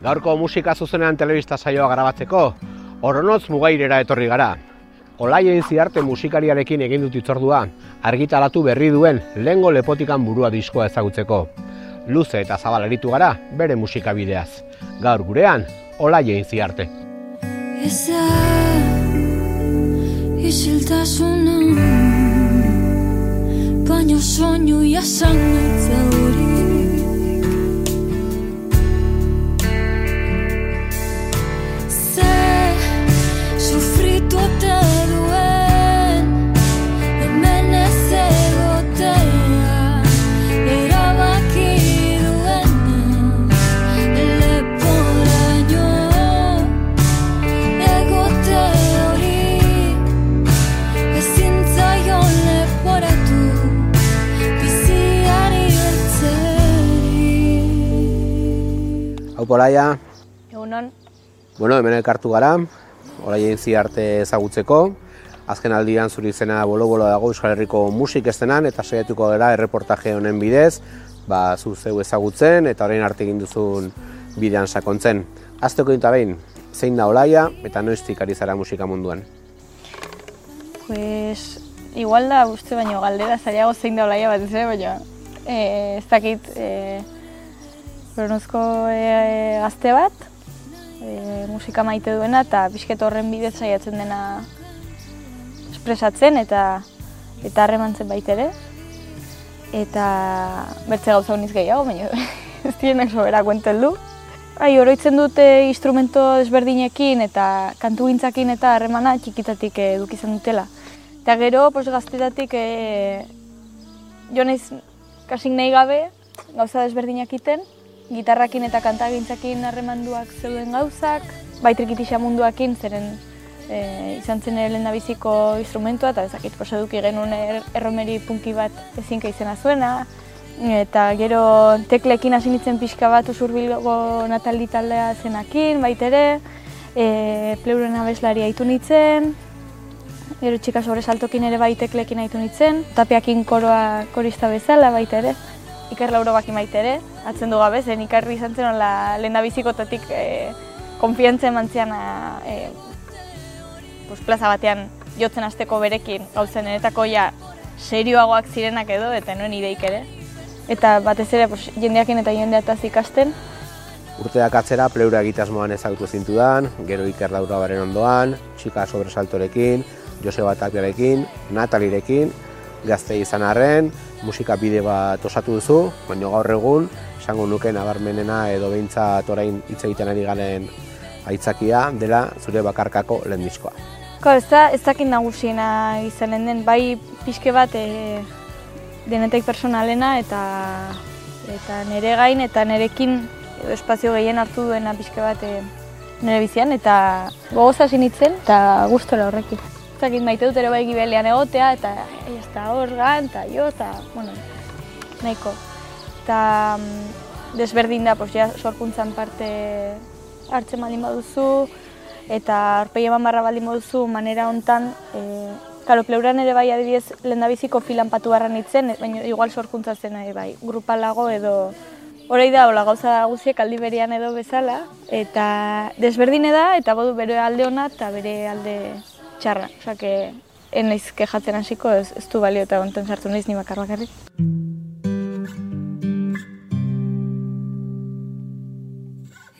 Gaurko musika zuzenean telebista saioa grabatzeko, Oronotz mugairera etorri gara. Olaien ziarte musikariarekin egin dut itzordua, argitaratu berri duen lengo lepotikan burua diskoa ezagutzeko. Luze eta zabal eritu gara bere musikabideaz. Gaur gurean, Olaien ziarte. Eza isiltasuna Baina soinu jasan Hau polaia, Egunon, bueno, hemen elkartu gara, Olaien ziarte ezagutzeko. Azken aldian zuri izena bolo-bolo dago Euskal Herriko musik estenan eta saiatuko gara erreportaje honen bidez, ba, zu zeu ezagutzen eta orain arte egin duzun bidean sakontzen. Azteko dinta behin, zein da Olaia eta noiztik ari zara musika munduan? pues igual da uste baino galdera zailago zein da olaia batez ere, baina eh, ez dakit eh, Bronozko eh, gazte bat, eh, musika maite duena eta pixket horren bidez saiatzen dena espresatzen eta eta harremantzen baita ere. Eta bertze gauza uniz gehiago, baina ez dienak sobera kuenten du. Ai, oroitzen dute instrumento desberdinekin eta kantugintzakin eta harremana txikitatik eh, eduki izan dutela. Eta gero, pos, gaztetatik e, jo naiz kasik nahi gabe gauza desberdinak iten, gitarrakin eta kantagintzakin harremanduak zeuden gauzak, bai trikitixa munduakin, zeren e, izan zen ere lehendabiziko instrumentua, eta ezakit pos, eduki genuen er, erromeri punki bat ezinka izena zuena, eta gero teklekin hasi nintzen pixka bat usurbilgo nataldi taldea zenakin, baitere, e, pleuren abeslaria aitu nintzen, gero txika sobresaltokin ere bai teklekin aitu nintzen, tapiakin koroa korista bezala baita ere, Iker Lauro baki maite ere, atzen du gabe, zen Ikarri izan zen la lehendabizikotatik e, konfiantza eman zian e, pues, plaza batean jotzen hasteko berekin, gauzen enetako ja serioagoak zirenak edo, eta nuen ideik ere. Eta batez ere pues, jendeakin eta jendeataz ikasten, Urteak atzera pleura egitasmoan ezagutu zintudan, gero Iker Laura baren ondoan, txika sobresaltorekin, Joseba Tapiarekin, Natalirekin, gazte izan arren, musika bide bat osatu duzu, baina gaur egun, esango nuke nabarmenena edo behintzat orain hitz egiten ari garen aitzakia dela zure bakarkako lehen diskoa. Ko, ez da, ez dakit nagusiena izanen den, bai pixke bat e, denetek personalena eta eta nire gain eta nirekin edo espazio gehien hartu duena pixke bat e, nire bizian eta gogoz hasi nintzen eta gustora horrekin. Ez dakit maite dut ere bai gibelean egotea eta ez da hor gan, eta jo, eta, bueno, nahiko. Eta mm, desberdin da, pues, ja, sorkuntzan parte hartzen baldin baduzu, eta aurpegi eman barra baldin baduzu manera hontan, e, Karo, pleuran ere bai adibidez lehendabiziko filan patu barra nintzen, baina igual sorkuntza zen ere bai, grupalago edo Horei da, hola gauza guziek aldi berean edo bezala, eta desberdine da, eta bodu bere alde ona eta bere alde txarra. Osa, que en naiz kejatzen hasiko ez, ez du balio eta hontan sartu naiz ni bakar bakarrik.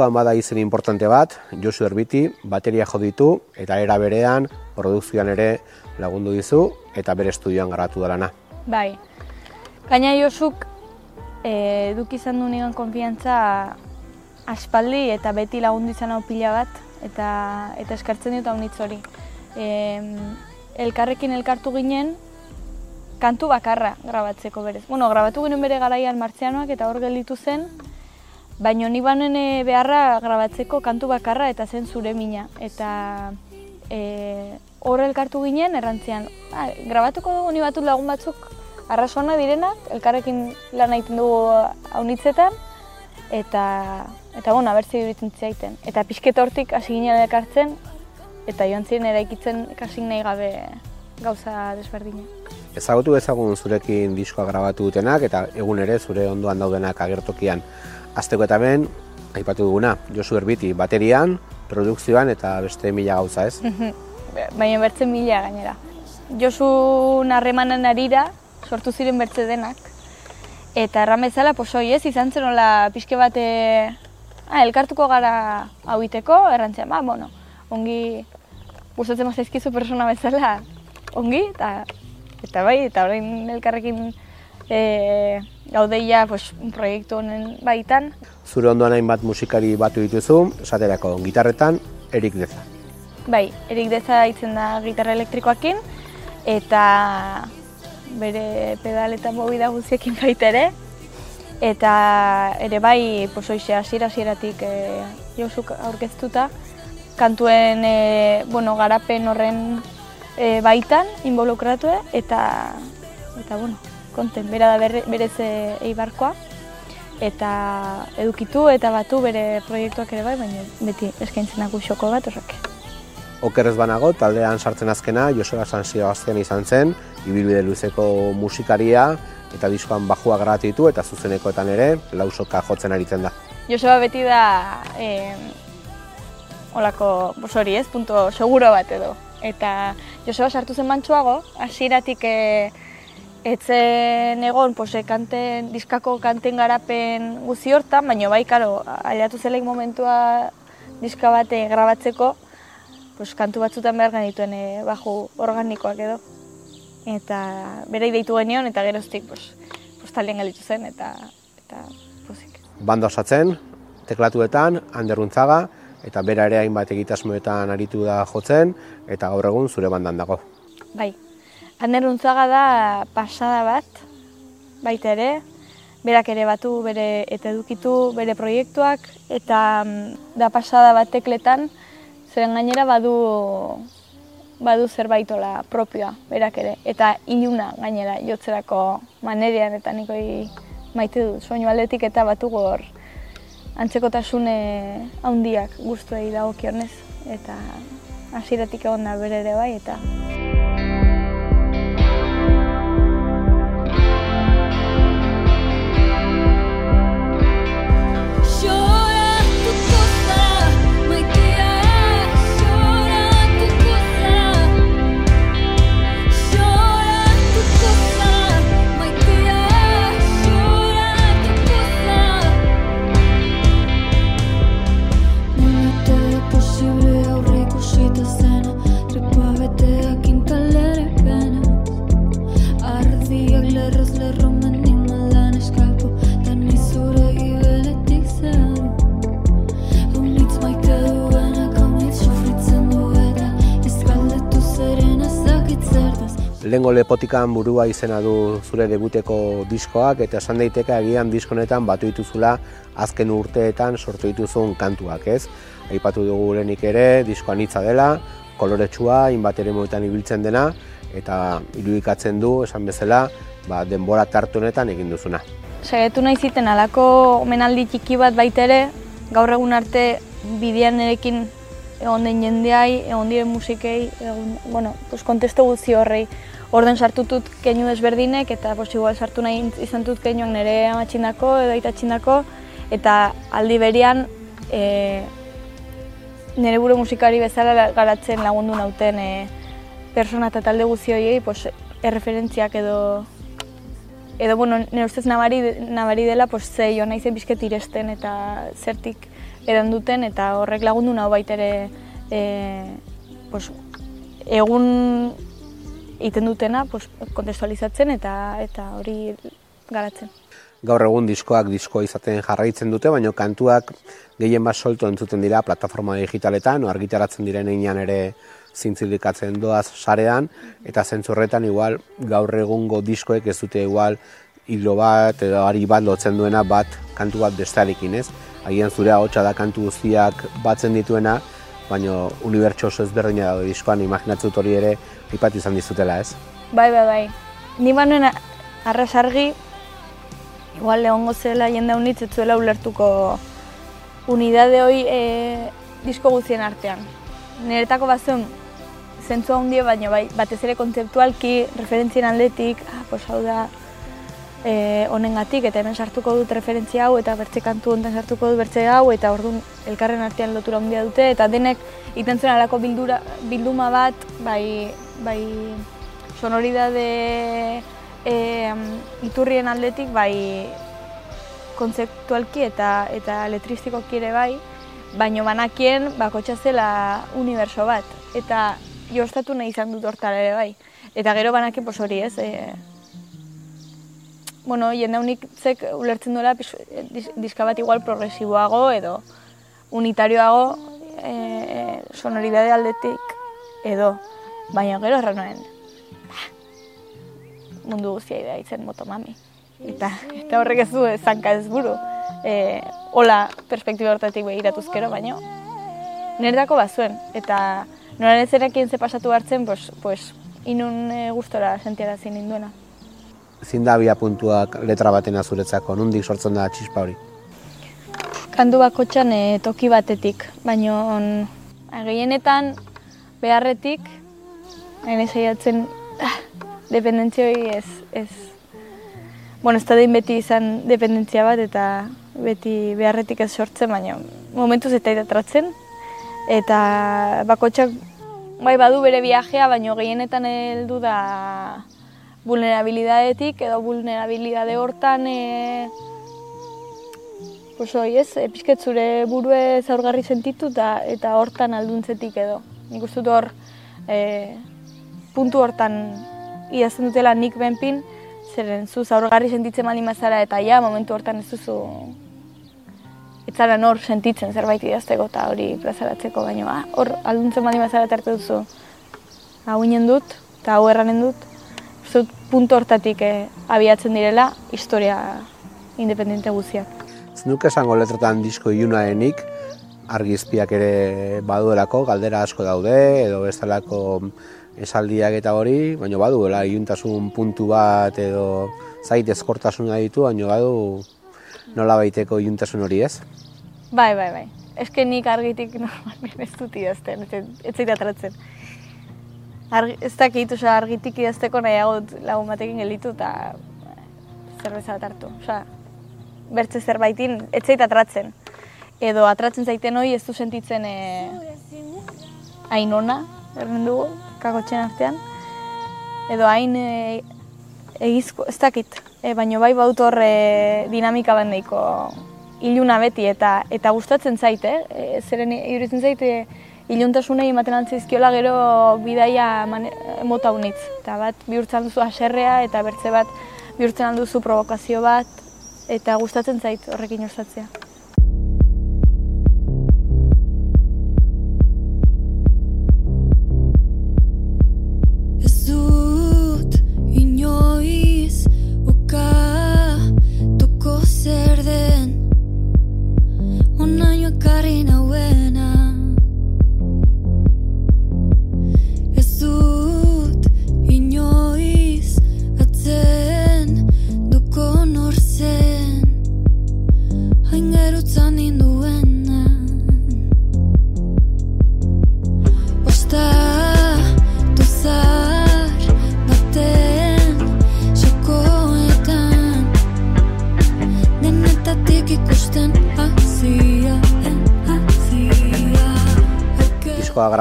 Diskoan bada izen importante bat, Josu Erbiti, bateria jo ditu eta era berean produkzioan ere lagundu dizu eta bere estudioan garatu da lana. Bai. Gaina Josuk e, duk izan du nigan konfiantza aspaldi eta beti lagundu izan hau pila bat, eta, eta eskartzen dut haunitz hori. E, elkarrekin elkartu ginen, kantu bakarra grabatzeko berez. Bueno, grabatu ginen bere garaian martzianoak eta hor gelditu zen, baina ni banen eh, beharra grabatzeko kantu bakarra eta zen zure mina. Eta e, hor elkartu ginen, errantzian, ah, grabatuko dugu ni batut lagun batzuk arrasonak direnak, elkarrekin lan egiten dugu haunitzetan, eta, eta bueno, abertzi iruditzen zaiten. Eta pixketa hortik hasi ginen elkartzen, eta joan ziren eraikitzen kasik nahi gabe gauza desberdina. Ezagutu ezagun zurekin diskoa grabatu dutenak eta egun ere zure ondoan daudenak agertokian. Azteko eta ben, aipatu duguna, Josu Erbiti baterian, produkzioan eta beste mila gauza ez. baina bertzen mila gainera. Josu narremanan arira sortu ziren bertze denak. Eta erran bezala, posoi ez, izan zen nola pixke bat eh, ah, elkartuko gara hau iteko, errantzea, ba, bueno, ongi gustatzen mazaizkizu persona bezala, ongi, eta, eta bai, eta orain elkarrekin e, gaudeia pues, proiektu honen baitan. Zure ondoan hainbat musikari batu dituzu, esaterako gitarretan, Erik Deza. Bai, Erik Deza itzen da gitarra elektrikoakin, eta bere pedal eta mobida guztiekin baita ere. Eta ere bai, pues, hoxe, hasiera hasieratik e, Josuk aurkeztuta, kantuen e, bueno, garapen horren e, baitan involukratu eta eta bueno, konten bera da berre, berez eibarkoa eta edukitu eta batu bere proiektuak ere bai, baina beti eskaintzen nagu xoko bat horrek. Okerrez banago, taldean sartzen azkena, Joseba San Sebastian izan zen, ibilbide luzeko musikaria, eta diskoan bajua grabatu ditu eta zuzenekoetan ere lausoka jotzen aritzen da. Joseba beti da eh, olako hori ez, punto seguro bat edo. Eta Joseba sartu zen mantxuago, hasieratik e, etzen egon pose, kanten, diskako kanten garapen guzi hortan, baina bai, karo, aliatu zelaik momentua diska bate grabatzeko, pos, kantu batzutan behar genituen e, baju organikoak edo. Eta bere deitu genion eta geroztik pos, pos taldean gelitu zen eta, eta pozik. Banda osatzen, teklatuetan, Anderruntzaga, eta bera ere hainbat egitasmoetan aritu da jotzen, eta gaur egun zure bandan dago. Bai, Ander Untzaga da pasada bat, baita ere, berak ere batu bere eta edukitu bere proiektuak, eta mm, da pasada bat tekletan, zeren gainera badu badu zerbaitola propioa, berak ere, eta iluna gainera jotzerako manerian eta nikoi maite dut, soinu aldetik eta batu gor antzekotasune handiak guztuei dagokionez eta hasieratik egon da bere ere bai eta Lengo lepotikan burua izena du zure debuteko diskoak eta esan daiteke agian diskonetan batu dituzula azken urteetan sortu dituzun kantuak, ez? Aipatu dugu lehenik ere, disko anitza dela, koloretsua, hainbat ere ibiltzen dena, eta irudikatzen du, esan bezala, ba, denbora tartu honetan egin duzuna. saiatu nahi ziten alako omenaldi txiki bat baita ere, gaur egun arte bidean nerekin egon den jendeai, egon diren musikei, egon, bueno, pues kontesto guzti horrei. Orden sartutut keinu desberdinek eta pues, igual sartu nahi izan dut keinuak nire amatxindako edo aitatxindako eta aldi berian e, nire buru musikari bezala garatzen lagundu nauten e, persona eta talde guzti horiei pues, erreferentziak edo edo bueno, nire ustez nabari, nabari dela pues, ze jo nahi zen pixket iresten eta zertik edan duten eta horrek lagundu nau baita ere e, pues, egun egiten dutena pues, kontestualizatzen eta eta hori garatzen. gaur egun diskoak disko izaten jarraitzen dute, baina kantuak gehien bat solto entzuten dira plataforma digitaletan, argitaratzen diren einan ere zintzilikatzen doaz sarean, eta zentzurretan igual gaur egungo diskoek ez dute igual hilo bat edo ari bat lotzen duena bat kantu bat bestarekin, ez? Agian zure ahotsa da kantu guztiak batzen dituena, baina unibertso oso ezberdina dago diskoan, imaginatzen dut hori ere ipat izan dizutela, ez? Bai, bai, bai. Ni banuen arrasargi, igual egongo zela jende honitz ez zuela ulertuko unidade hoi e, disko guztien artean. Niretako bazen zentzu handia, baina bai, batez ere kontzeptualki, referentzien aldetik, ah, pues hau da, e, honengatik eta hemen sartuko dut referentzia hau eta bertze kantu honetan sartuko dut bertze hau eta orduan elkarren artean lotura handia dute eta denek iten alako bildura, bilduma bat bai, bai sonoridade e, iturrien aldetik bai kontzeptualki eta eta elektrizikoki ere bai, baino banakien bakotxa zela uniberso bat eta jostatu nahi izan dut hortara ere bai. Eta gero banakien pos hori ez, e, bueno, jende unik zek ulertzen duela diska bat igual progresiboago edo unitarioago e, sonoridade aldetik edo, baina gero erranoen mundu guztia idea motomami. Eta, eta horrek ez du zanka ez buru. E, hola perspektiba hortatik begiratuzkero, baina niretako bazuen. Eta noran ez ze pasatu hartzen, pues, pues, inun e, gustora sentiara ninduena zin da puntuak letra baten azuretzako, nundik sortzen da txispa hori? Kandu bako txan e, toki batetik, baina gehienetan beharretik, hain ezaiatzen ah, dependentzioi ez, ez, bueno, ez da beti izan dependentzia bat eta beti beharretik ez sortzen, baina momentuz eta idatratzen. Eta bakotxak bai badu bere viajea, baina gehienetan heldu da vulnerabilidadetik edo vulnerabilidade hortan e, pues hoi ez, e, zure burue zaurgarri sentitu eta, eta hortan alduntzetik edo. Nik uste hor e, puntu hortan idazten dutela nik benpin, zeren zu zaurgarri sentitzen mali mazara eta ja, momentu hortan ez duzu etzara nor sentitzen zerbait idazteko eta hori plazaratzeko, baina ah, hor alduntzen mali mazara eta duzu hau dut eta hau erranen dut, zut puntu hortatik eh, abiatzen direla historia independente guztiak. Zinuk esango letretan disko iunaenik, argizpiak ere baduelako, galdera asko daude, edo bestalako esaldiak eta hori, baina baduela iuntasun puntu bat edo zait ezkortasuna ditu, baina badu nola baiteko iuntasun hori ez? Bai, bai, bai. Ez nik argitik normalmen ez dut idazten, ez zait atratzen argi, ez dakit, oza, argitik idazteko nahiago lagun batekin gelitu eta zerbeza bat hartu. Osa, bertze zerbaitin, ez zait atratzen. Edo atratzen zaiten hori ez du sentitzen e, hain ona, erren dugu, kakotxen artean. Edo hain e, egizko, ez dakit, e, baino bai baut horre dinamika bandeiko iluna beti eta eta gustatzen zaite, eh? zeren iruditzen zaite iluntasunei ematen antzizkiola gero bidaia mota unitz. Eta bat bihurtzen duzu aserrea eta bertze bat bihurtzen duzu provokazio bat eta gustatzen zait horrekin ostatzea.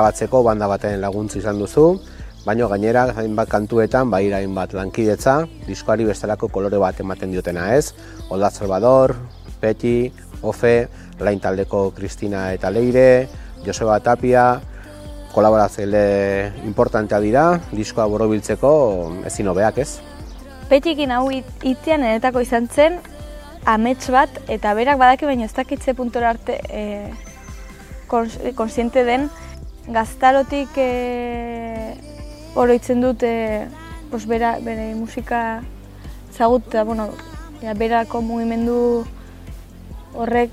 Grabatzeko banda baten laguntza izan duzu, baino gainera hainbat kantuetan bai hainbat lankidetza, diskoari bestelako kolore bat ematen diotena ez, Olda Salvador, Peti, Ofe, Lain taldeko Kristina eta Leire, Joseba Tapia, kolaboratzaile importantea dira, diskoa borobiltzeko ezin hobeak ez. Petikin hau itzian enetako izan zen, amets bat, eta berak badaki baina ez dakitze puntora arte e, kons, konsiente den, gaztarotik e, oroitzen dut e, pos, bera, bere musika zagut, eta, bueno, ja, berako mugimendu horrek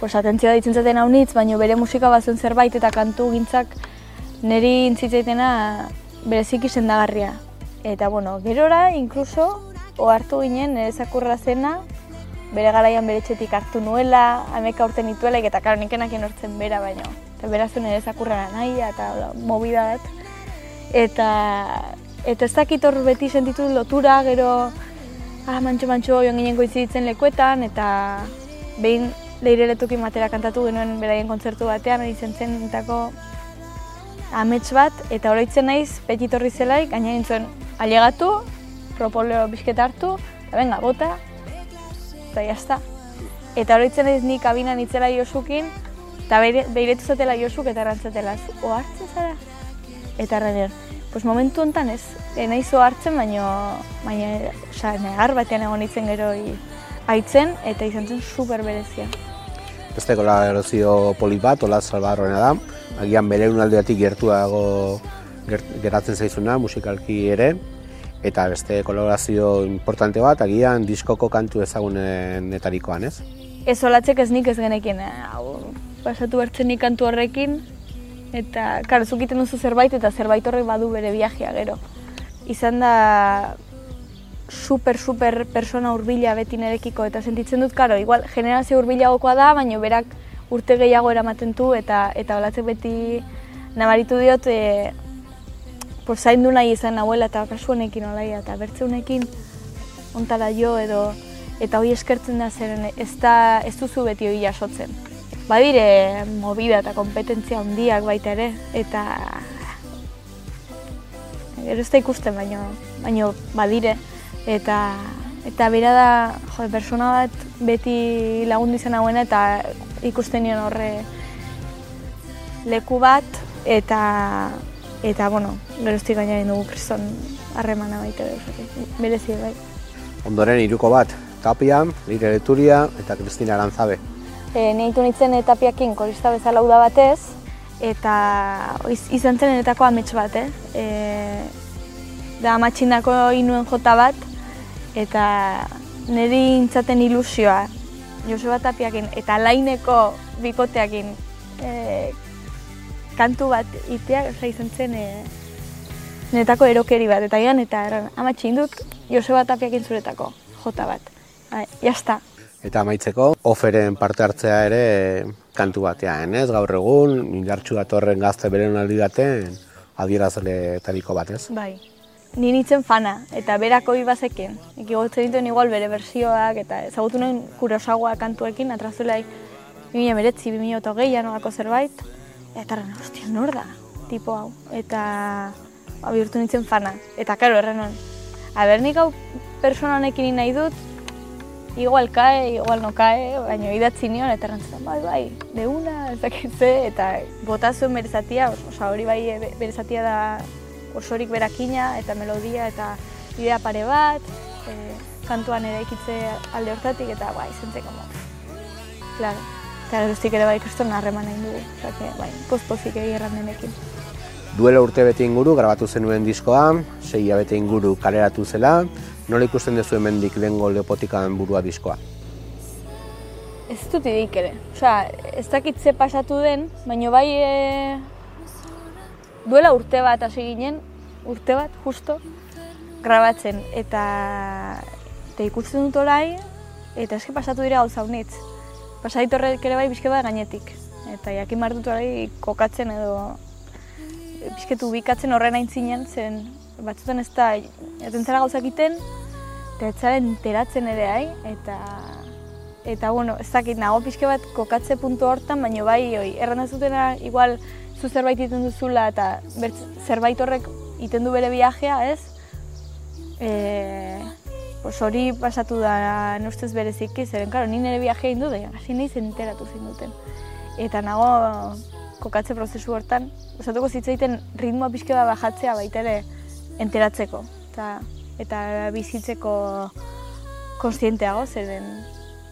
pues, atentzioa ditzen zaten hau nitz, baina bere musika bazen zerbait eta kantu gintzak niri intzitzaitena bereziki sendagarria. Eta, bueno, gerora, inkluso, ohartu ginen, nire zakurra zena, bere garaian bere txetik hartu nuela, ameka urte nituela, eta karo nikenak hortzen bera baino. Eta beraztu nire zakurra nahi, eta hola, movida bat. Eta, eta ez dakit hor beti sentitu lotura, gero, ah, mantxo mantxo joan ginen goizitzen lekuetan, eta behin leire letuki matera kantatu genuen beraien kontzertu batean, izan zen entako amets bat, eta oroitzen naiz, petitorri zelaik, gaina nintzen alegatu, propoleo bizketa hartu, eta venga, bota, eta jazta. Eta oroitzen naiz ni kabina nitzela Josukin, eta behiretu zatela Josuk eta errantzatela, ohartzen zara? Eta erraner, pues momentu honetan ez, e, nahiz ohartzen, baino, baina, oza, negar batean egon nintzen gero aitzen, eta izan zen super berezia. Beste kolaborazio polit bat, Ola Salvadorena da, agian bere unaldeatik gertuago geratzen zaizuna, musikalki ere, eta beste kolaborazio importante bat, agian diskoko kantu ezagunetarikoan, ez? Ez olatzek ez nik ez genekin, hau, pasatu bertzen nik kantu horrekin, eta, karo, zukiten duzu zerbait, eta zerbait horrek badu bere viajea gero. Izan da, super, super persona urbila beti nerekiko, eta sentitzen dut, karo, igual, generazio urbilagokoa da, baina berak urte gehiago eramaten du, eta, eta olatzek beti nabaritu diot, e, por zaindu nahi izan nahuela eta kasu honekin olaia, eta bertze honekin ontara jo edo, eta hoi eskertzen da zeren ez, da, ez duzu beti hori jasotzen. Badire, movida eta kompetentzia handiak baita ere, eta gero ez da ikusten, baino, baino badire. Eta, eta bera da, jo, persona bat beti lagundu izan hauena eta ikusten nion horre leku bat, eta, eta bueno, geroztik gaina dugu kriston harremana baita berezi bai. Ondoren iruko bat, Tapia, Lire Leturia eta Kristina Arantzabe. E, Neitu nintzen Tapiakin korista bezala da batez, eta izan zen enetako amets bat, eh? E, da amatxindako inuen jota bat, eta niri intzaten ilusioa Joseba Tapiakin eta laineko bikoteakin e, kantu bat iteak oza, izan zen e, netako erokeri bat, eta egan, eta erran, amatxin dut Joseba Tapiakin zuretako jota bat. Bai, jazta. Eta amaitzeko, oferen parte hartzea ere kantu batean, ez? Gaur egun, indartxu datorren gazte beren aldi baten, adierazle tariko bat, ez? Bai. Ni nintzen fana, eta berako ibazeken. Eki gotzen dituen igual bere bersioak, eta ezagutu nuen kurosagoa kantuekin, atrazulai 2000 meretzi, 2000 nolako zerbait. Eta erren, ostia, nor da, tipo hau. Eta ba, bihurtu nintzen fana. Eta karo, erren hon, aber nik hau persona honekin nahi dut, igual kae, igual no kae, baina idatzi nion, eta errantzen, bai, bai, ez dakitze, eta bota zuen berezatia, osa hori bai berezatia da osorik berakina, eta melodia, eta idea pare bat, e, kantuan ere ikitze alde hortatik, eta bai, zentzen como, claro. Eta geroztik ere bai kriston harreman nahi dugu, eta bai, pozpozik egi denekin. Duela urte bete inguru grabatu zenuen diskoa, sei bete inguru kaleratu zela, nola ikusten dezu hemendik lehengo leopotikan burua diskoa? Ez dut idik ere. Osea, ez dakit ze pasatu den, baina bai e, duela urte bat hasi ginen, urte bat, justo, grabatzen. Eta, eta ikusten dut orai, eta eski pasatu dira gauza unitz. Pasaditu horrek ere bai bizke bat gainetik. Eta jakin dut orai kokatzen edo bizketu bikatzen horren aintzinen, zen batzutan ez da, jaten zara gauzak iten, eta ez zara enteratzen ere hai, eta eta bueno, ez dakit nago pixke bat kokatze puntu hortan, baina bai, oi, erran zutena, igual, zu zerbait iten duzula eta zerbait horrek iten du bere viajea, ez? E, pues hori pasatu da nustez bereziki, zeren, karo, ni nire viajea indu da, hasi nahi zenteratu zein duten. Eta nago kokatze prozesu hortan, osatuko zitzaiten ritmoa pixke bat bajatzea baita ere enteratzeko. Eta, eta bizitzeko konstienteago, zeren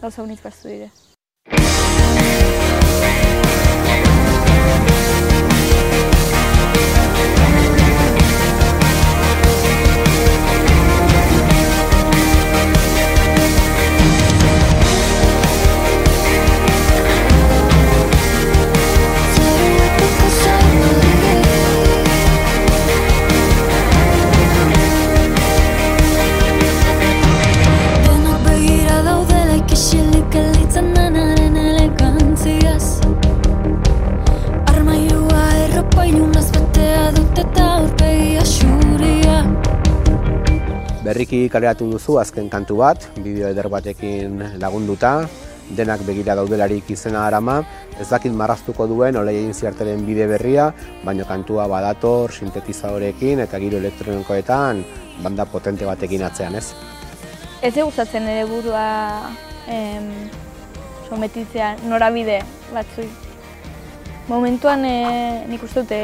gauza unitz baztu Berriki kaleratu duzu azken kantu bat, bideo eder batekin lagunduta, denak begira daudelarik izena arama, ez dakit marraztuko duen olei egin ziarteren bide berria, baino kantua badator, sintetizadorekin eta giro elektronikoetan banda potente batekin atzean, ez? Ez gustatzen ere burua em, sometitzea norabide batzui. Momentuan e, nik uste dute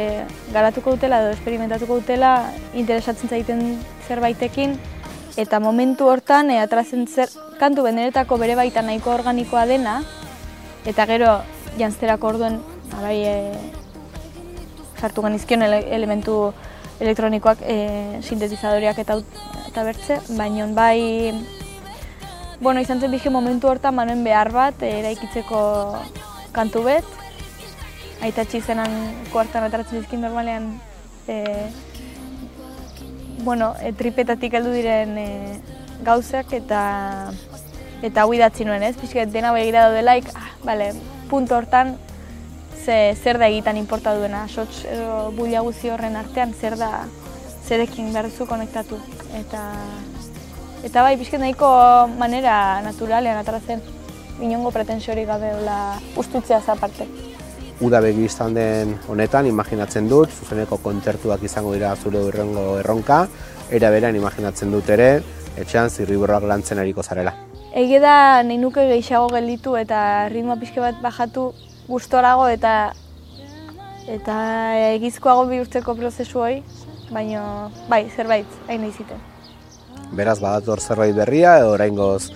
garatuko dutela edo esperimentatuko dutela interesatzen zaiten zerbaitekin eta momentu hortan e, atrazen zer kantu beneretako bere baita nahiko organikoa dena eta gero janzterako orduen abai, e, sartu genizkion ele, elementu elektronikoak e, sintetizadoreak eta, eta bertze, baina bai bueno, izan zen bige momentu hortan manuen behar bat e, eraikitzeko kantu bet. Aitatxi zenan kuartan ataratzen dizkin normalean e, bueno, e, tripetatik heldu diren e, gauzak eta eta hau idatzi nuen, ez? Pixket dena begira daudelaik, ah, bale, punto hortan ze, zer da egitan inporta duena, sots edo bulia guzi horren artean zer da zerekin behar duzu konektatu. Eta, eta bai, pixket nahiko manera naturalean ataratzen, inongo pretensiorik gabe ustutzea aparte. Uda begi izan den honetan, imaginatzen dut, zuzeneko kontzertuak izango dira zure urrengo erronka, era berean imaginatzen dut ere, etxean zirriborroak lantzen ariko zarela. Egia da nahi nuke gehiago gelditu eta ritmoa pixke bat bajatu gustorago eta eta egizkoago bihurtzeko prozesu hori, baina bai, zerbait, hain nahi ziten. Beraz, badator zerbait berria, oraingoz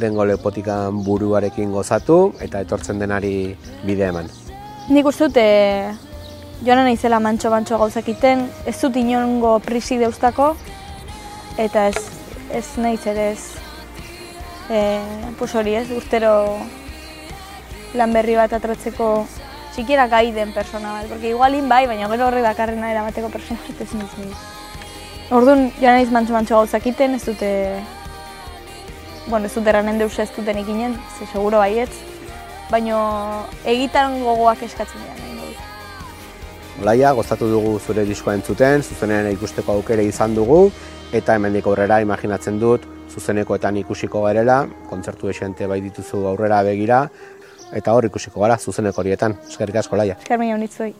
dengo lepotikan buruarekin gozatu, eta etortzen denari bide eman. Nik uste dute joanen naizela mantxo-mantxo gauzak iten, ez dut inongo prisi deustako, eta ez, ez nahiz ere ez, e, pues hori ez, urtero lan berri bat atratzeko sikiera gai den persona bat, porque igualin bai, baina gero horrek dakarrena eramateko persona bat ez niz niz. Orduan, joan naiz mantxo-mantxo gauzak iten, ez dute, bueno, ez dute erranen deus ez duten ikinen, ze seguro baietz, baino egitan gogoak eskatzen dira nahi. Olaia, gozatu dugu zure diskoa entzuten, zuzenean ikusteko aukere izan dugu, eta hemendik aurrera imaginatzen dut, zuzenekoetan ikusiko garela, kontzertu esente bai dituzu aurrera begira, eta hor ikusiko gara zuzeneko horietan. Eskerrik asko, Laia. Eskerrik asko, Laia.